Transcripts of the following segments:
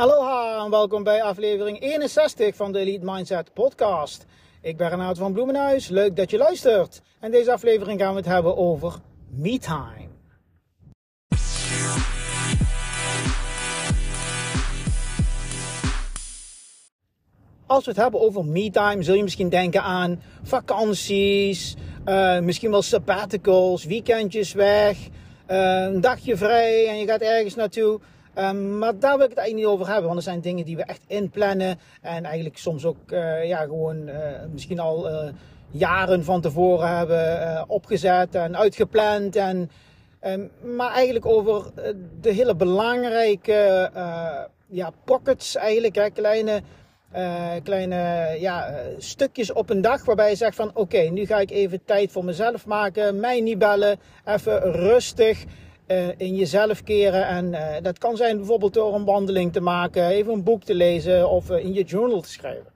Aloha en welkom bij aflevering 61 van de Elite Mindset podcast. Ik ben Renaat van Bloemenhuis, leuk dat je luistert. En deze aflevering gaan we het hebben over me-time. Als we het hebben over me-time, zul je misschien denken aan vakanties, uh, misschien wel sabbaticals, weekendjes weg, uh, een dagje vrij en je gaat ergens naartoe. Um, maar daar wil ik het eigenlijk niet over hebben, want er zijn dingen die we echt inplannen en eigenlijk soms ook uh, ja, gewoon misschien al jaren van tevoren hebben opgezet en uitgepland. En, um, maar eigenlijk over de hele belangrijke ja, pockets, eigenlijk, hè, kleine kleine ja, eh, stukjes op een dag waarbij je zegt van oké, nu ga ik even tijd voor mezelf maken, mij niet bellen, even rustig uh, in jezelf keren. En uh, dat kan zijn bijvoorbeeld door een wandeling te maken, even een boek te lezen of in je journal te schrijven.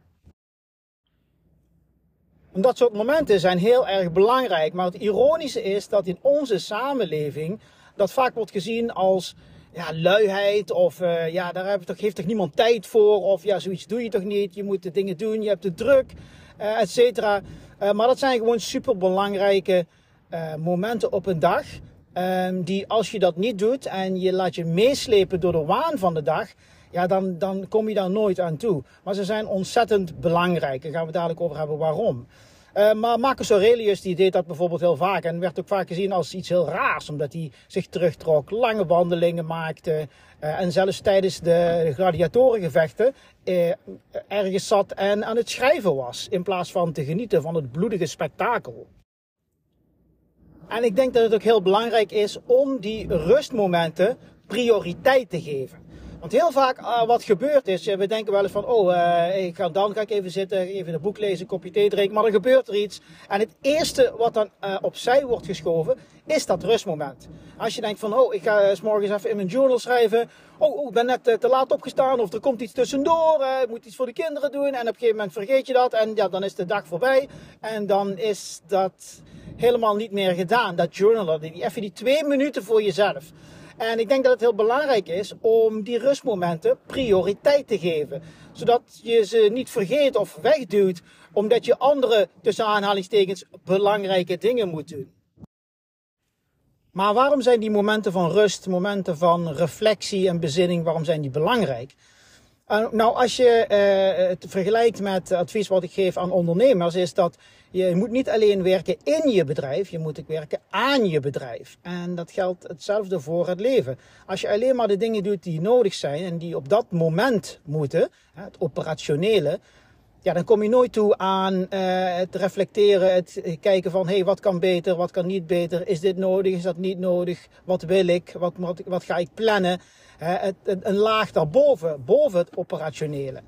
En dat soort momenten zijn heel erg belangrijk, maar het ironische is dat in onze samenleving dat vaak wordt gezien als ja, luiheid of ja, daar heb toch, heeft toch niemand tijd voor of ja, zoiets doe je toch niet. Je moet de dingen doen, je hebt de druk, et cetera. Maar dat zijn gewoon super belangrijke momenten op een dag. Um, die als je dat niet doet en je laat je meeslepen door de waan van de dag, ja, dan, dan kom je daar nooit aan toe. Maar ze zijn ontzettend belangrijk. Daar gaan we dadelijk over hebben waarom. Uh, maar Marcus Aurelius die deed dat bijvoorbeeld heel vaak en werd ook vaak gezien als iets heel raars, omdat hij zich terugtrok, lange wandelingen maakte uh, en zelfs tijdens de gladiatorengevechten uh, ergens zat en aan het schrijven was, in plaats van te genieten van het bloedige spektakel. En ik denk dat het ook heel belangrijk is om die rustmomenten prioriteit te geven. Want heel vaak uh, wat gebeurt is, we denken wel eens van, oh, uh, ik ga, dan ga ik even zitten, even een boek lezen, een kopje thee drinken, maar dan gebeurt er iets. En het eerste wat dan uh, opzij wordt geschoven, is dat rustmoment. Als je denkt van, oh, ik ga s morgens even in mijn journal schrijven, oh, oh ik ben net te laat opgestaan, of er komt iets tussendoor, ik moet iets voor de kinderen doen, en op een gegeven moment vergeet je dat, en ja, dan is de dag voorbij, en dan is dat helemaal niet meer gedaan, dat journal, die, even die twee minuten voor jezelf. En ik denk dat het heel belangrijk is om die rustmomenten prioriteit te geven. Zodat je ze niet vergeet of wegduwt, omdat je andere, tussen aanhalingstekens, belangrijke dingen moet doen. Maar waarom zijn die momenten van rust, momenten van reflectie en bezinning, waarom zijn die belangrijk? Uh, nou, als je uh, het vergelijkt met het advies wat ik geef aan ondernemers, is dat je moet niet alleen werken in je bedrijf, je moet ook werken aan je bedrijf. En dat geldt hetzelfde voor het leven. Als je alleen maar de dingen doet die nodig zijn en die op dat moment moeten, het operationele, ja, dan kom je nooit toe aan uh, het reflecteren, het kijken van hé, hey, wat kan beter, wat kan niet beter, is dit nodig, is dat niet nodig, wat wil ik, wat, wat, wat ga ik plannen. Een laag daarboven, boven het operationele.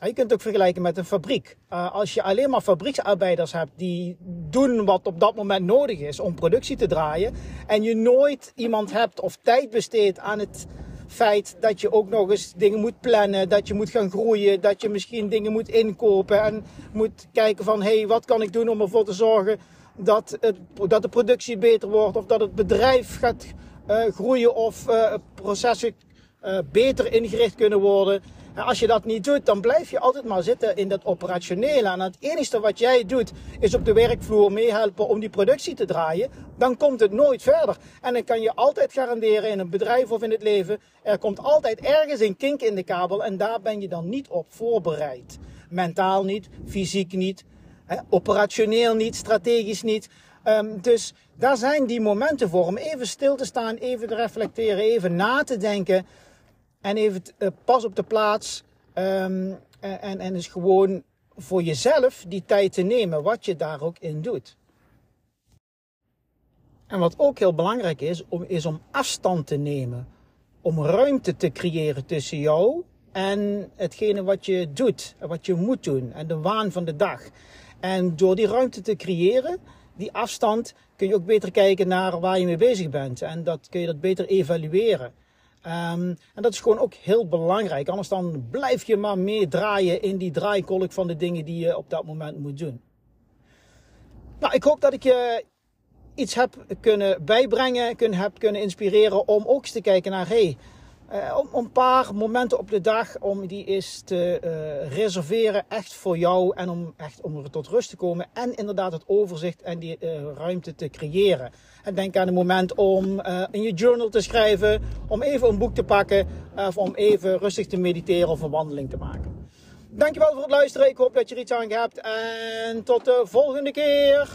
Je kunt het ook vergelijken met een fabriek. Uh, als je alleen maar fabrieksarbeiders hebt die doen wat op dat moment nodig is om productie te draaien. En je nooit iemand hebt of tijd besteedt aan het feit dat je ook nog eens dingen moet plannen, dat je moet gaan groeien, dat je misschien dingen moet inkopen en moet kijken van hé, hey, wat kan ik doen om ervoor te zorgen dat, het, dat de productie beter wordt of dat het bedrijf gaat uh, groeien of uh, processen uh, beter ingericht kunnen worden. En als je dat niet doet, dan blijf je altijd maar zitten in dat operationele. En het enige wat jij doet, is op de werkvloer meehelpen om die productie te draaien. Dan komt het nooit verder. En dan kan je altijd garanderen in een bedrijf of in het leven, er komt altijd ergens een kink in de kabel en daar ben je dan niet op voorbereid. Mentaal niet, fysiek niet, operationeel niet, strategisch niet. Um, dus daar zijn die momenten voor om even stil te staan, even te reflecteren, even na te denken. En even uh, pas op de plaats. Um, en, en dus gewoon voor jezelf die tijd te nemen, wat je daar ook in doet. En wat ook heel belangrijk is, is om afstand te nemen. Om ruimte te creëren tussen jou en hetgene wat je doet, wat je moet doen en de waan van de dag. En door die ruimte te creëren, die afstand, kun je ook beter kijken naar waar je mee bezig bent. En dat kun je dat beter evalueren. Um, en dat is gewoon ook heel belangrijk. Anders dan blijf je maar meedraaien in die draaikolk van de dingen die je op dat moment moet doen. Nou, ik hoop dat ik je iets heb kunnen bijbrengen, kunnen, heb kunnen inspireren om ook eens te kijken naar, hey, Uh, om, een paar momenten op de dag om die eens te uh, reserveren, echt voor jou en om echt om tot rust te komen en inderdaad het overzicht en die uh, ruimte te creëren. En denk aan een moment om in je journal te schrijven, om even een boek te pakken of om even rustig te mediteren of een wandeling te maken. Dankjewel voor het luisteren. Ik hoop dat je er iets aan hebt en tot de volgende keer.